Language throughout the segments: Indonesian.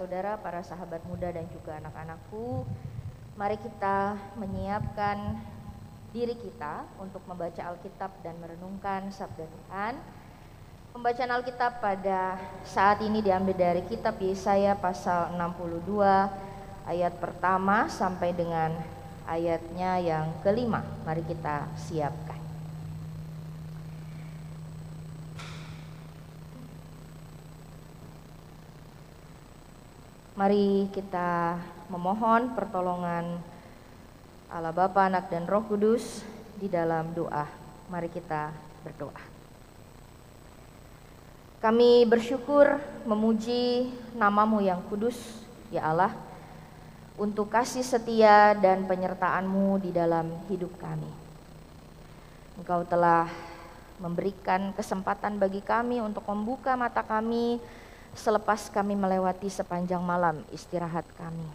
saudara-saudara, para sahabat muda dan juga anak-anakku, mari kita menyiapkan diri kita untuk membaca Alkitab dan merenungkan sabda Tuhan. Pembacaan Alkitab pada saat ini diambil dari kitab Yesaya pasal 62 ayat pertama sampai dengan ayatnya yang kelima. Mari kita siapkan. Mari kita memohon pertolongan Allah Bapa, Anak dan Roh Kudus di dalam doa. Mari kita berdoa. Kami bersyukur memuji namamu yang kudus, ya Allah, untuk kasih setia dan penyertaanmu di dalam hidup kami. Engkau telah memberikan kesempatan bagi kami untuk membuka mata kami selepas kami melewati sepanjang malam istirahat kami.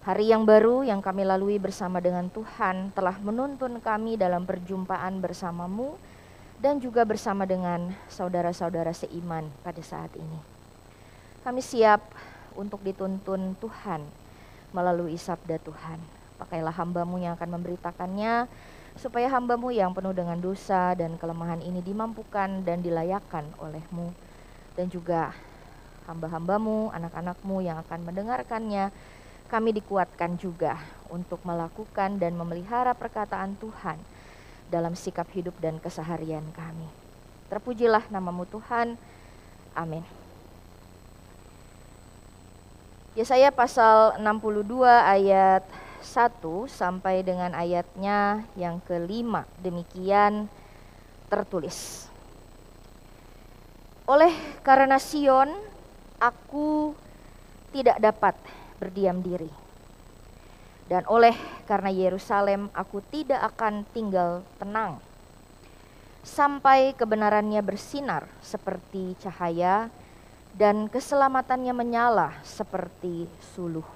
Hari yang baru yang kami lalui bersama dengan Tuhan telah menuntun kami dalam perjumpaan bersamamu dan juga bersama dengan saudara-saudara seiman pada saat ini. Kami siap untuk dituntun Tuhan melalui sabda Tuhan. Pakailah hambamu yang akan memberitakannya supaya hambamu yang penuh dengan dosa dan kelemahan ini dimampukan dan dilayakkan olehmu dan juga hamba-hambamu, anak-anakmu yang akan mendengarkannya kami dikuatkan juga untuk melakukan dan memelihara perkataan Tuhan dalam sikap hidup dan keseharian kami. Terpujilah namamu Tuhan. Amin. Yesaya pasal 62 ayat 1 sampai dengan ayatnya yang kelima. Demikian tertulis. Oleh karena Sion, aku tidak dapat berdiam diri. Dan oleh karena Yerusalem aku tidak akan tinggal tenang sampai kebenarannya bersinar seperti cahaya dan keselamatannya menyala seperti suluh.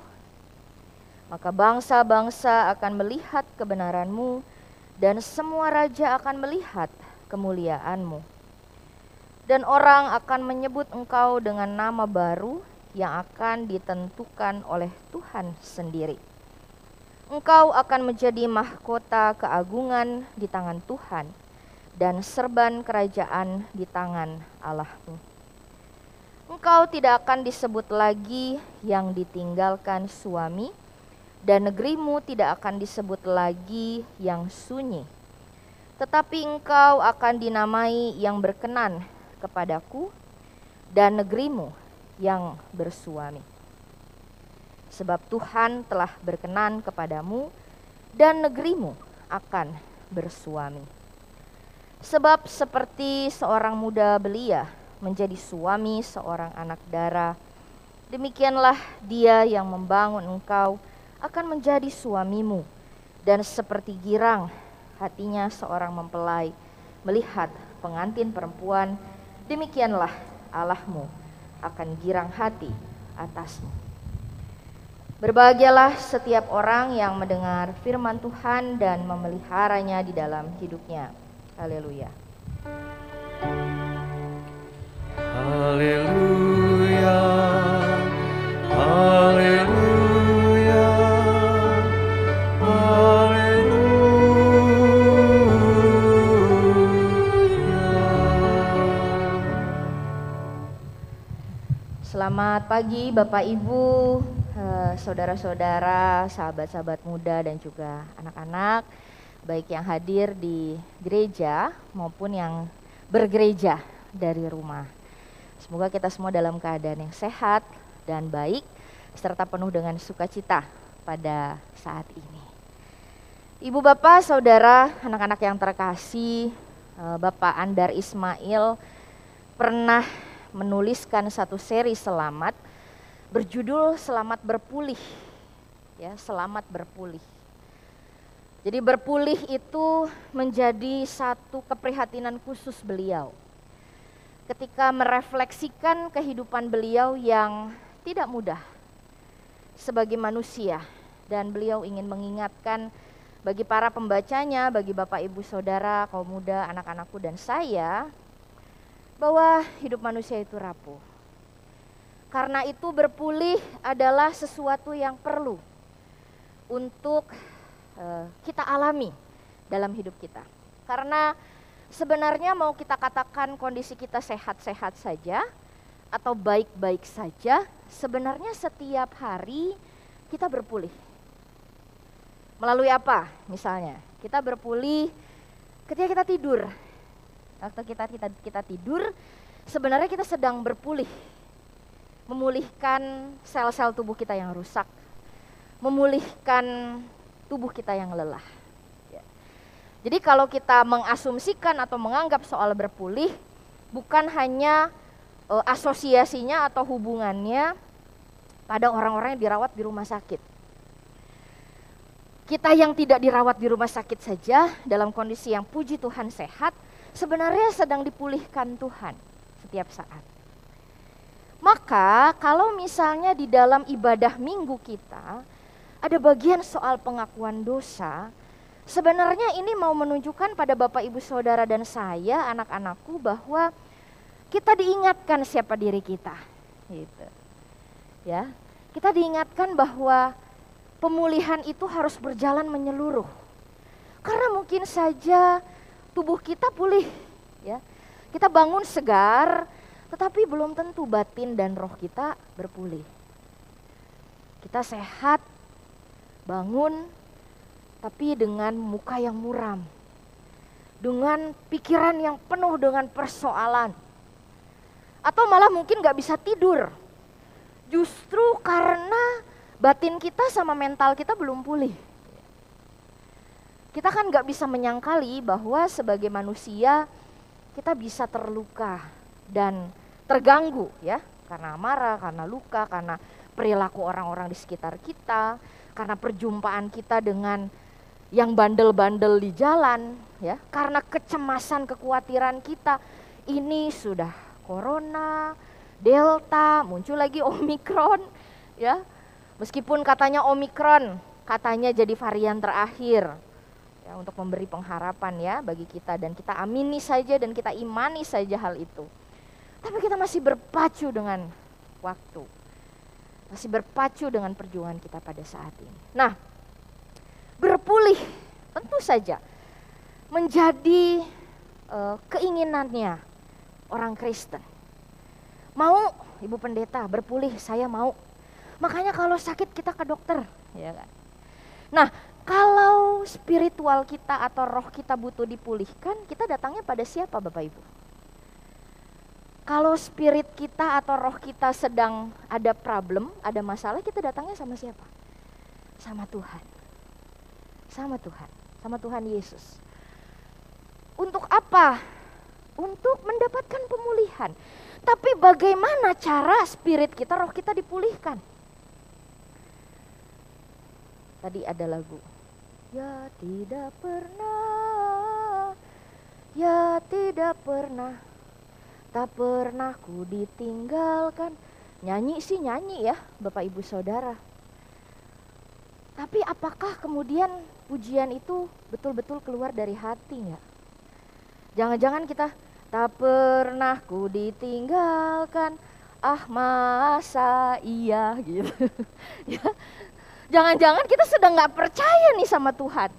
Maka bangsa-bangsa akan melihat kebenaranmu dan semua raja akan melihat kemuliaanmu. Dan orang akan menyebut engkau dengan nama baru yang akan ditentukan oleh Tuhan sendiri. Engkau akan menjadi mahkota keagungan di tangan Tuhan dan serban kerajaan di tangan Allahmu. Engkau tidak akan disebut lagi yang ditinggalkan suami, dan negerimu tidak akan disebut lagi yang sunyi. Tetapi engkau akan dinamai yang berkenan kepadaku, dan negerimu yang bersuami. Sebab Tuhan telah berkenan kepadamu dan negerimu akan bersuami. Sebab seperti seorang muda belia menjadi suami seorang anak darah, demikianlah dia yang membangun engkau akan menjadi suamimu. Dan seperti girang hatinya seorang mempelai melihat pengantin perempuan, demikianlah Allahmu akan girang hati atasmu. Berbahagialah setiap orang yang mendengar firman Tuhan dan memeliharanya di dalam hidupnya. Haleluya. Haleluya. Pagi Bapak Ibu, eh, saudara-saudara, sahabat-sahabat muda dan juga anak-anak, baik yang hadir di gereja maupun yang bergereja dari rumah. Semoga kita semua dalam keadaan yang sehat dan baik serta penuh dengan sukacita pada saat ini. Ibu bapak, saudara, anak-anak yang terkasih, eh, Bapak Andar Ismail pernah menuliskan satu seri selamat berjudul Selamat Berpulih. Ya, selamat berpulih. Jadi berpulih itu menjadi satu keprihatinan khusus beliau. Ketika merefleksikan kehidupan beliau yang tidak mudah sebagai manusia dan beliau ingin mengingatkan bagi para pembacanya, bagi Bapak Ibu Saudara, kaum muda, anak-anakku dan saya bahwa hidup manusia itu rapuh. Karena itu berpulih adalah sesuatu yang perlu untuk uh, kita alami dalam hidup kita. Karena sebenarnya mau kita katakan kondisi kita sehat-sehat saja atau baik-baik saja, sebenarnya setiap hari kita berpulih. Melalui apa? Misalnya, kita berpulih ketika kita tidur. Waktu kita kita kita tidur, sebenarnya kita sedang berpulih memulihkan sel-sel tubuh kita yang rusak, memulihkan tubuh kita yang lelah. Ya. Jadi kalau kita mengasumsikan atau menganggap soal berpulih bukan hanya e, asosiasinya atau hubungannya pada orang-orang yang dirawat di rumah sakit. Kita yang tidak dirawat di rumah sakit saja dalam kondisi yang puji Tuhan sehat, sebenarnya sedang dipulihkan Tuhan setiap saat. Maka kalau misalnya di dalam ibadah minggu kita ada bagian soal pengakuan dosa, sebenarnya ini mau menunjukkan pada Bapak Ibu Saudara dan saya anak-anakku bahwa kita diingatkan siapa diri kita. Gitu. Ya. Kita diingatkan bahwa pemulihan itu harus berjalan menyeluruh. Karena mungkin saja tubuh kita pulih, ya. Kita bangun segar, tetapi belum tentu batin dan roh kita berpulih. Kita sehat, bangun, tapi dengan muka yang muram. Dengan pikiran yang penuh dengan persoalan. Atau malah mungkin gak bisa tidur. Justru karena batin kita sama mental kita belum pulih. Kita kan gak bisa menyangkali bahwa sebagai manusia kita bisa terluka dan terganggu ya karena marah, karena luka, karena perilaku orang-orang di sekitar kita, karena perjumpaan kita dengan yang bandel-bandel di jalan ya, karena kecemasan, kekhawatiran kita. Ini sudah corona, delta, muncul lagi omikron ya. Meskipun katanya omikron, katanya jadi varian terakhir ya untuk memberi pengharapan ya bagi kita dan kita amini saja dan kita imani saja hal itu. Tapi kita masih berpacu dengan waktu. Masih berpacu dengan perjuangan kita pada saat ini. Nah, berpulih tentu saja menjadi uh, keinginannya orang Kristen. Mau Ibu Pendeta berpulih, saya mau. Makanya kalau sakit kita ke dokter, ya kan? Nah, kalau spiritual kita atau roh kita butuh dipulihkan, kita datangnya pada siapa Bapak Ibu? Kalau spirit kita atau roh kita sedang ada problem, ada masalah, kita datangnya sama siapa? Sama Tuhan. Sama Tuhan, sama Tuhan Yesus. Untuk apa? Untuk mendapatkan pemulihan. Tapi bagaimana cara spirit kita, roh kita dipulihkan? Tadi ada lagu. Ya tidak pernah, ya tidak pernah Tak pernah ku ditinggalkan. Nyanyi sih nyanyi ya Bapak Ibu Saudara. Tapi apakah kemudian pujian itu betul-betul keluar dari hati nggak? Jangan-jangan kita tak pernah ku ditinggalkan. Ah masa iya gitu. ya. Jangan-jangan kita sedang nggak percaya nih sama Tuhan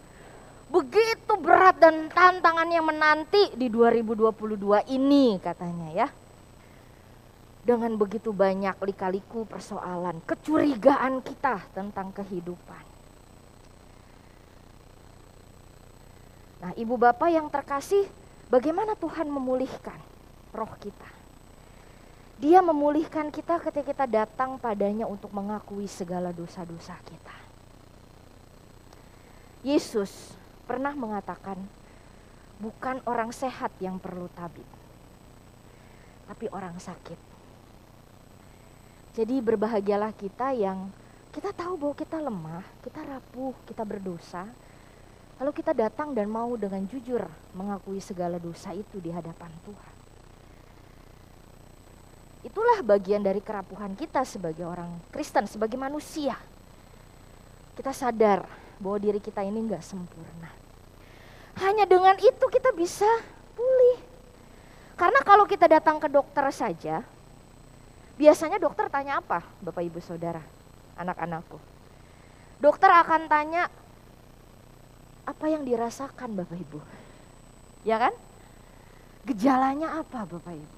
begitu berat dan tantangan yang menanti di 2022 ini katanya ya. Dengan begitu banyak lika-liku persoalan, kecurigaan kita tentang kehidupan. Nah, Ibu Bapak yang terkasih, bagaimana Tuhan memulihkan roh kita? Dia memulihkan kita ketika kita datang padanya untuk mengakui segala dosa-dosa kita. Yesus pernah mengatakan, bukan orang sehat yang perlu tabib, tapi orang sakit. Jadi berbahagialah kita yang kita tahu bahwa kita lemah, kita rapuh, kita berdosa. Lalu kita datang dan mau dengan jujur mengakui segala dosa itu di hadapan Tuhan. Itulah bagian dari kerapuhan kita sebagai orang Kristen, sebagai manusia. Kita sadar bahwa diri kita ini nggak sempurna. Hanya dengan itu kita bisa pulih. Karena kalau kita datang ke dokter saja, Biasanya dokter tanya apa, Bapak Ibu Saudara, anak-anakku? Dokter akan tanya apa yang dirasakan Bapak Ibu. Ya kan? Gejalanya apa Bapak Ibu?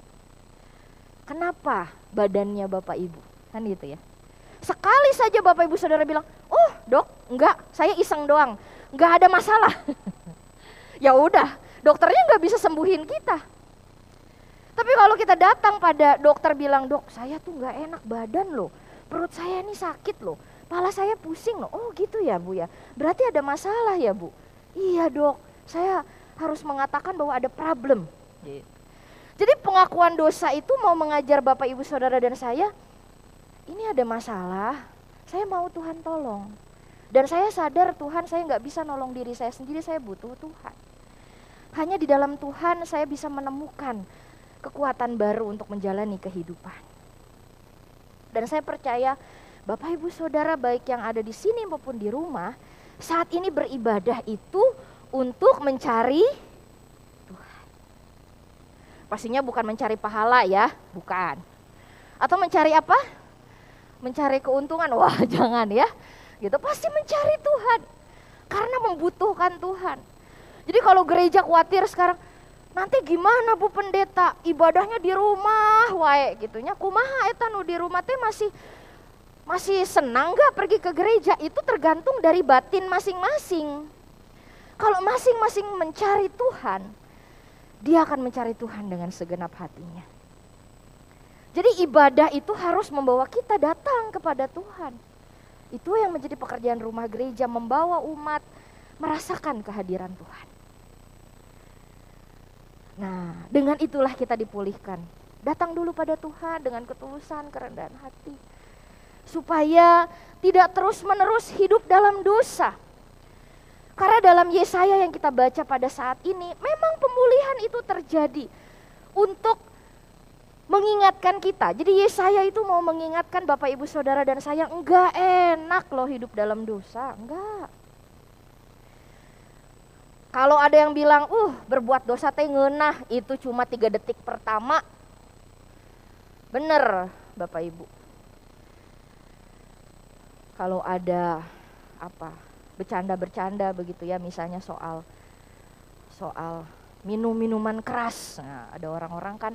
Kenapa badannya Bapak Ibu? Kan gitu ya. Sekali saja Bapak Ibu Saudara bilang, "Oh, Dok, enggak, saya iseng doang. Enggak ada masalah." ya udah, dokternya nggak bisa sembuhin kita. Tapi kalau kita datang pada dokter bilang, dok saya tuh nggak enak badan loh, perut saya ini sakit loh, pala saya pusing loh. Oh gitu ya bu ya, berarti ada masalah ya bu. Iya dok, saya harus mengatakan bahwa ada problem. Gitu. Jadi pengakuan dosa itu mau mengajar bapak ibu saudara dan saya, ini ada masalah, saya mau Tuhan tolong. Dan saya sadar Tuhan saya nggak bisa nolong diri saya sendiri, saya butuh Tuhan. Hanya di dalam Tuhan saya bisa menemukan kekuatan baru untuk menjalani kehidupan. Dan saya percaya Bapak Ibu Saudara baik yang ada di sini maupun di rumah saat ini beribadah itu untuk mencari. Pastinya bukan mencari pahala ya, bukan. Atau mencari apa? Mencari keuntungan. Wah, jangan ya. Gitu pasti mencari Tuhan. Karena membutuhkan Tuhan. Jadi kalau gereja khawatir sekarang, nanti gimana Bu Pendeta ibadahnya di rumah wae gitunya kumaha eta nu di rumah teh masih masih senang gak pergi ke gereja itu tergantung dari batin masing-masing kalau masing-masing mencari Tuhan dia akan mencari Tuhan dengan segenap hatinya jadi ibadah itu harus membawa kita datang kepada Tuhan itu yang menjadi pekerjaan rumah gereja membawa umat merasakan kehadiran Tuhan Nah, dengan itulah kita dipulihkan. Datang dulu pada Tuhan dengan ketulusan, kerendahan hati. Supaya tidak terus-menerus hidup dalam dosa. Karena dalam Yesaya yang kita baca pada saat ini, memang pemulihan itu terjadi untuk mengingatkan kita. Jadi Yesaya itu mau mengingatkan Bapak Ibu Saudara dan saya, enggak enak loh hidup dalam dosa, enggak. Kalau ada yang bilang, uh berbuat dosa teh ngenah, itu cuma tiga detik pertama. Bener Bapak Ibu. Kalau ada apa bercanda-bercanda begitu ya misalnya soal soal minum minuman keras nah, ada orang-orang kan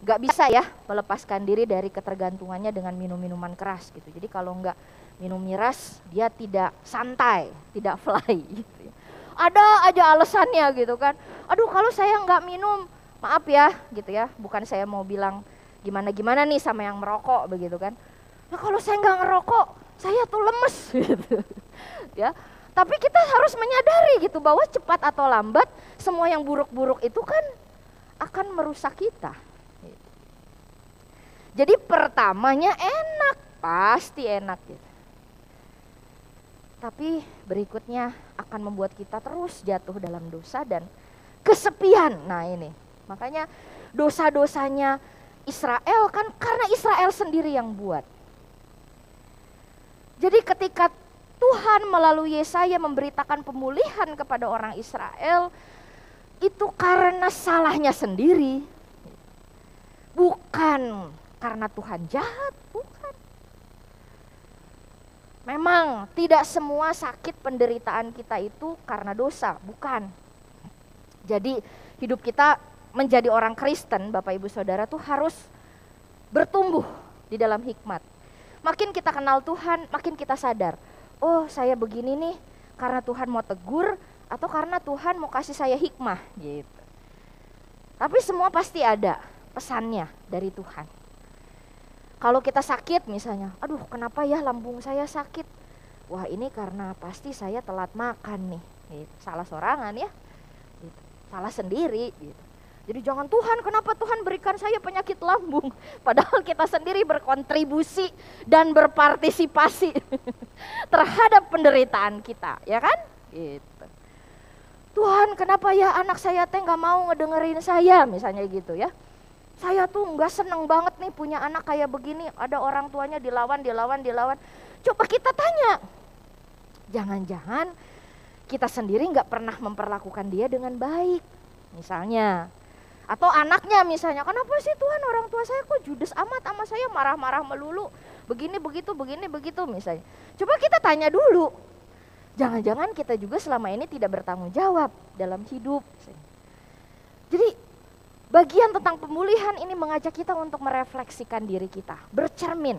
nggak bisa ya melepaskan diri dari ketergantungannya dengan minum minuman keras gitu jadi kalau nggak minum miras dia tidak santai tidak fly gitu ya ada aja alasannya gitu kan. Aduh kalau saya nggak minum, maaf ya gitu ya. Bukan saya mau bilang gimana-gimana nih sama yang merokok begitu kan. Nah kalau saya nggak ngerokok, saya tuh lemes gitu. Ya. Tapi kita harus menyadari gitu bahwa cepat atau lambat semua yang buruk-buruk itu kan akan merusak kita. Jadi pertamanya enak, pasti enak gitu. Tapi berikutnya akan membuat kita terus jatuh dalam dosa dan kesepian. Nah ini, makanya dosa-dosanya Israel kan karena Israel sendiri yang buat. Jadi ketika Tuhan melalui Yesaya memberitakan pemulihan kepada orang Israel, itu karena salahnya sendiri. Bukan karena Tuhan jahat, bukan. Memang tidak semua sakit penderitaan kita itu karena dosa, bukan. Jadi hidup kita menjadi orang Kristen, Bapak Ibu Saudara tuh harus bertumbuh di dalam hikmat. Makin kita kenal Tuhan, makin kita sadar, oh saya begini nih karena Tuhan mau tegur atau karena Tuhan mau kasih saya hikmah gitu. Tapi semua pasti ada pesannya dari Tuhan. Kalau kita sakit misalnya, aduh kenapa ya lambung saya sakit? Wah ini karena pasti saya telat makan nih. Gitu. Salah sorangan ya, gitu. salah sendiri. Gitu. Jadi jangan Tuhan, kenapa Tuhan berikan saya penyakit lambung? Padahal kita sendiri berkontribusi dan berpartisipasi terhadap penderitaan kita, ya kan? Gitu. Tuhan, kenapa ya anak saya teh nggak mau ngedengerin saya, misalnya gitu ya? Saya tuh nggak seneng banget nih punya anak kayak begini. Ada orang tuanya dilawan, dilawan, dilawan. Coba kita tanya. Jangan-jangan kita sendiri nggak pernah memperlakukan dia dengan baik. Misalnya, Atau anaknya misalnya, kenapa sih Tuhan orang tua saya kok judes amat sama saya marah-marah melulu. Begini begitu, begini begitu misalnya. Coba kita tanya dulu. Jangan-jangan kita juga selama ini tidak bertanggung jawab dalam hidup. Jadi bagian tentang pemulihan ini mengajak kita untuk merefleksikan diri kita, bercermin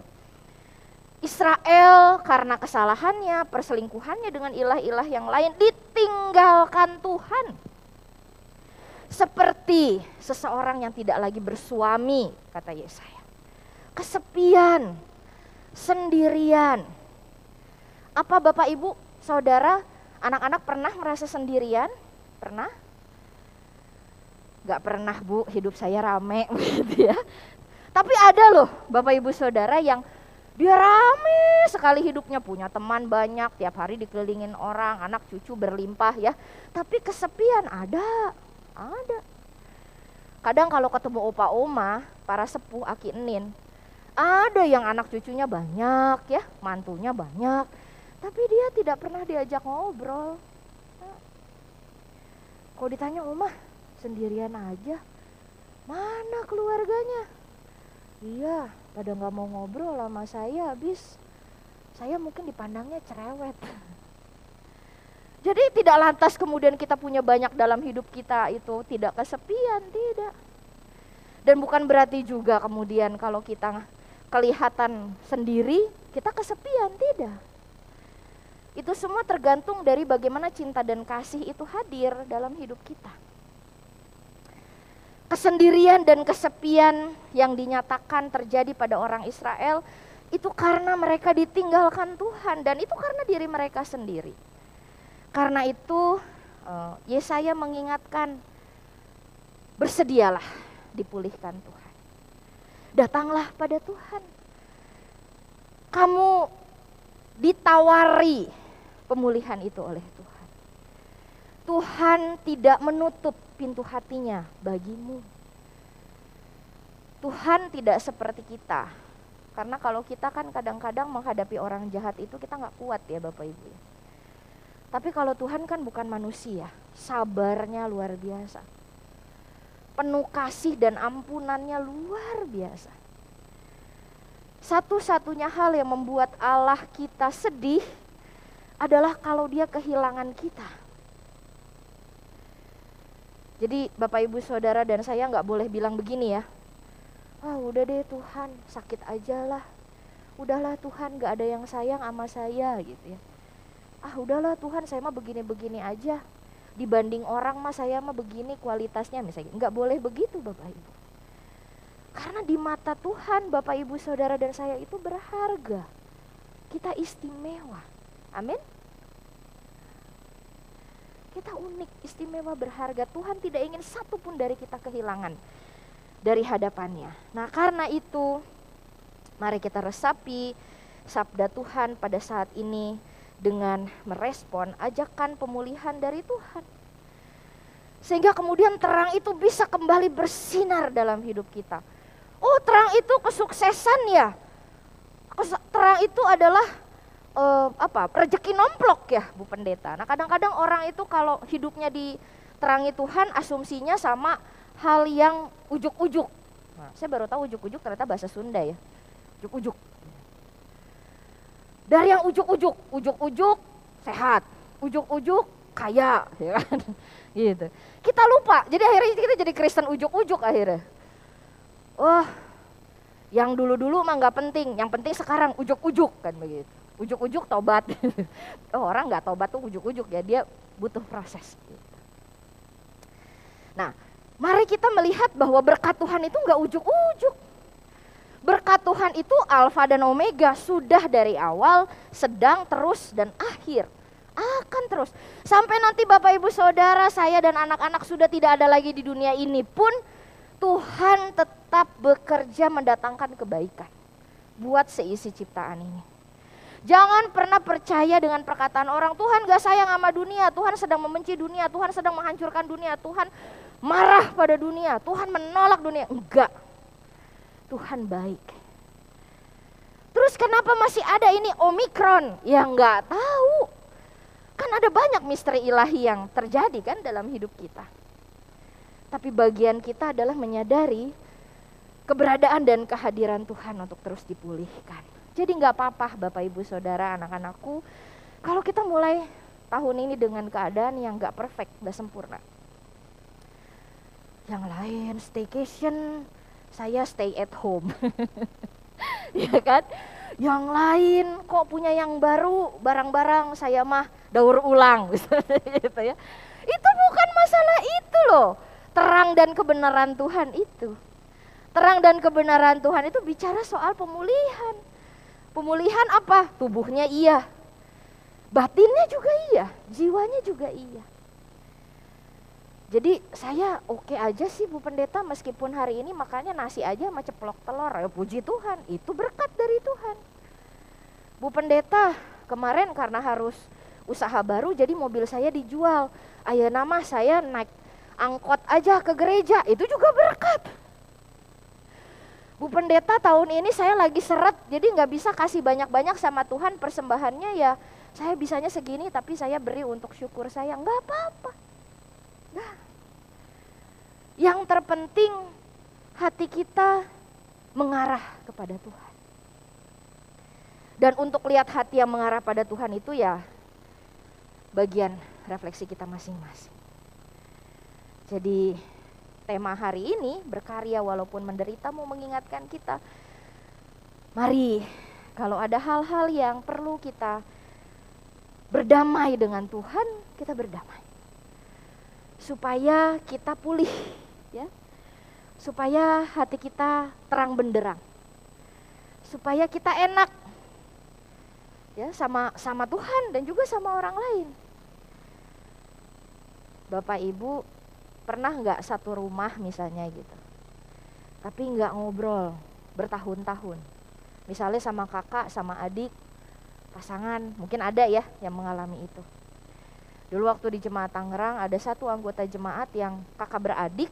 Israel karena kesalahannya, perselingkuhannya dengan ilah-ilah yang lain ditinggalkan Tuhan. Seperti seseorang yang tidak lagi bersuami, kata Yesaya. Kesepian, sendirian. Apa Bapak Ibu, Saudara, anak-anak pernah merasa sendirian? Pernah? Gak pernah Bu, hidup saya rame gitu ya. Tapi ada loh Bapak Ibu Saudara yang dia rame sekali hidupnya, punya teman banyak, tiap hari dikelilingin orang, anak cucu berlimpah ya. Tapi kesepian ada, ada. Kadang kalau ketemu opa oma, para sepuh aki enin, ada yang anak cucunya banyak ya, mantunya banyak. Tapi dia tidak pernah diajak ngobrol. Kalau ditanya oma, sendirian aja. Mana keluarganya? Iya, pada nggak mau ngobrol sama saya habis saya mungkin dipandangnya cerewet. Jadi tidak lantas kemudian kita punya banyak dalam hidup kita itu tidak kesepian, tidak. Dan bukan berarti juga kemudian kalau kita kelihatan sendiri, kita kesepian, tidak. Itu semua tergantung dari bagaimana cinta dan kasih itu hadir dalam hidup kita kesendirian dan kesepian yang dinyatakan terjadi pada orang Israel itu karena mereka ditinggalkan Tuhan dan itu karena diri mereka sendiri. Karena itu eh, Yesaya mengingatkan bersedialah dipulihkan Tuhan. Datanglah pada Tuhan. Kamu ditawari pemulihan itu oleh Tuhan. Tuhan tidak menutup pintu hatinya bagimu. Tuhan tidak seperti kita. Karena kalau kita kan kadang-kadang menghadapi orang jahat itu kita nggak kuat ya Bapak Ibu. Ya. Tapi kalau Tuhan kan bukan manusia, sabarnya luar biasa. Penuh kasih dan ampunannya luar biasa. Satu-satunya hal yang membuat Allah kita sedih adalah kalau dia kehilangan kita. Jadi Bapak Ibu Saudara dan saya nggak boleh bilang begini ya. Ah udah deh Tuhan sakit aja lah. Udahlah Tuhan nggak ada yang sayang sama saya gitu ya. Ah udahlah Tuhan saya mah begini-begini aja. Dibanding orang mah saya mah begini kualitasnya misalnya. Nggak boleh begitu Bapak Ibu. Karena di mata Tuhan Bapak Ibu Saudara dan saya itu berharga. Kita istimewa. Amin. Kita unik, istimewa, berharga. Tuhan tidak ingin satu pun dari kita kehilangan dari hadapannya. Nah karena itu, mari kita resapi sabda Tuhan pada saat ini dengan merespon ajakan pemulihan dari Tuhan. Sehingga kemudian terang itu bisa kembali bersinar dalam hidup kita. Oh terang itu kesuksesan ya. Terang itu adalah uh, apa rezeki nomplok ya Bu Pendeta. Nah kadang-kadang orang itu kalau hidupnya diterangi Tuhan asumsinya sama hal yang ujuk-ujuk. Nah, saya baru tahu ujuk-ujuk ternyata bahasa Sunda ya. Ujuk-ujuk. Dari yang ujuk-ujuk, ujuk-ujuk sehat, ujuk-ujuk kaya, ya kan? gitu. Kita lupa, jadi akhirnya kita jadi Kristen ujuk-ujuk akhirnya. Wah, yang dulu-dulu mah nggak penting, yang penting sekarang ujuk-ujuk kan begitu ujuk-ujuk tobat. oh, orang nggak tobat tuh ujuk-ujuk ya, dia butuh proses. Nah, mari kita melihat bahwa berkat Tuhan itu nggak ujuk-ujuk. Berkat Tuhan itu alfa dan omega sudah dari awal, sedang, terus, dan akhir. Akan terus. Sampai nanti Bapak Ibu Saudara, saya dan anak-anak sudah tidak ada lagi di dunia ini pun, Tuhan tetap bekerja mendatangkan kebaikan buat seisi ciptaan ini. Jangan pernah percaya dengan perkataan orang, Tuhan gak sayang sama dunia, Tuhan sedang membenci dunia, Tuhan sedang menghancurkan dunia, Tuhan marah pada dunia, Tuhan menolak dunia. Enggak, Tuhan baik. Terus kenapa masih ada ini Omikron? Ya enggak tahu. Kan ada banyak misteri ilahi yang terjadi kan dalam hidup kita. Tapi bagian kita adalah menyadari keberadaan dan kehadiran Tuhan untuk terus dipulihkan. Jadi nggak apa-apa Bapak Ibu Saudara anak-anakku kalau kita mulai tahun ini dengan keadaan yang nggak perfect, nggak sempurna. Yang lain staycation, saya stay at home. ya kan? Yang lain kok punya yang baru, barang-barang saya mah daur ulang gitu ya. Itu bukan masalah itu loh. Terang dan kebenaran Tuhan itu. Terang dan kebenaran Tuhan itu bicara soal pemulihan. Pemulihan apa? Tubuhnya iya. Batinnya juga iya, jiwanya juga iya. Jadi saya oke okay aja sih Bu Pendeta meskipun hari ini makanya nasi aja sama ceplok telur. Ya puji Tuhan, itu berkat dari Tuhan. Bu Pendeta kemarin karena harus usaha baru jadi mobil saya dijual. Ayah nama saya naik angkot aja ke gereja, itu juga berkat. Bu Pendeta tahun ini saya lagi seret jadi nggak bisa kasih banyak-banyak sama Tuhan persembahannya ya saya bisanya segini tapi saya beri untuk syukur saya nggak apa-apa yang terpenting hati kita mengarah kepada Tuhan. Dan untuk lihat hati yang mengarah pada Tuhan itu ya bagian refleksi kita masing-masing. Jadi tema hari ini berkarya walaupun menderita mau mengingatkan kita. Mari kalau ada hal-hal yang perlu kita berdamai dengan Tuhan, kita berdamai supaya kita pulih ya. Supaya hati kita terang benderang. Supaya kita enak ya sama sama Tuhan dan juga sama orang lain. Bapak Ibu pernah nggak satu rumah misalnya gitu? Tapi nggak ngobrol bertahun-tahun. Misalnya sama kakak sama adik pasangan mungkin ada ya yang mengalami itu Dulu waktu di jemaat Tangerang ada satu anggota jemaat yang kakak beradik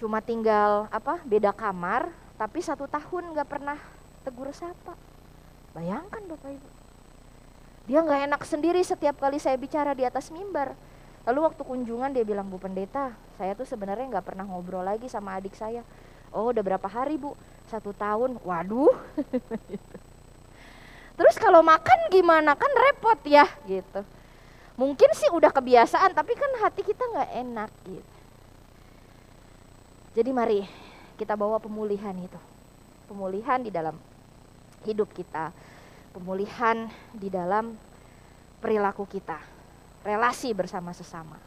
cuma tinggal apa beda kamar tapi satu tahun nggak pernah tegur sapa. Bayangkan bapak ibu. Dia nggak enak sendiri setiap kali saya bicara di atas mimbar. Lalu waktu kunjungan dia bilang Bu Pendeta, saya tuh sebenarnya nggak pernah ngobrol lagi sama adik saya. Oh udah berapa hari bu? Satu tahun. Waduh. Terus kalau makan gimana? Kan repot ya gitu mungkin sih udah kebiasaan tapi kan hati kita nggak enak gitu. Jadi mari kita bawa pemulihan itu. Pemulihan di dalam hidup kita. Pemulihan di dalam perilaku kita. Relasi bersama sesama.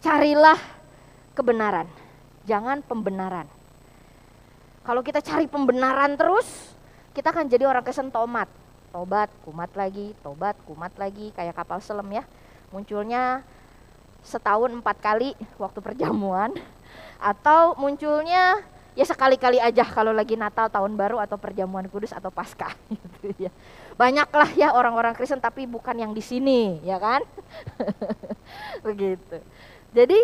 Carilah kebenaran. Jangan pembenaran. Kalau kita cari pembenaran terus kita akan jadi orang kesentomat. Tobat kumat lagi tobat kumat lagi kayak kapal selam ya munculnya setahun empat kali waktu perjamuan. Atau munculnya ya sekali-kali aja kalau lagi Natal tahun baru atau perjamuan kudus atau Paskah gitu ya. Banyaklah ya orang-orang Kristen tapi bukan yang di sini ya kan? Begitu. Jadi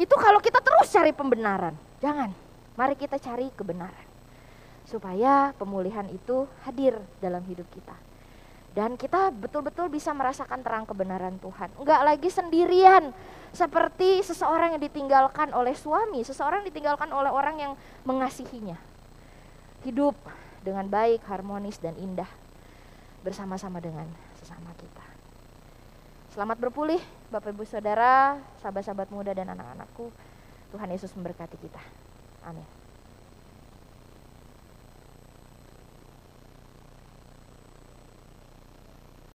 itu kalau kita terus cari pembenaran jangan. Mari kita cari kebenaran. Supaya pemulihan itu hadir dalam hidup kita dan kita betul-betul bisa merasakan terang kebenaran Tuhan. Enggak lagi sendirian seperti seseorang yang ditinggalkan oleh suami, seseorang yang ditinggalkan oleh orang yang mengasihinya. Hidup dengan baik, harmonis dan indah bersama-sama dengan sesama kita. Selamat berpulih Bapak Ibu Saudara, sahabat-sahabat muda dan anak-anakku. Tuhan Yesus memberkati kita. Amin.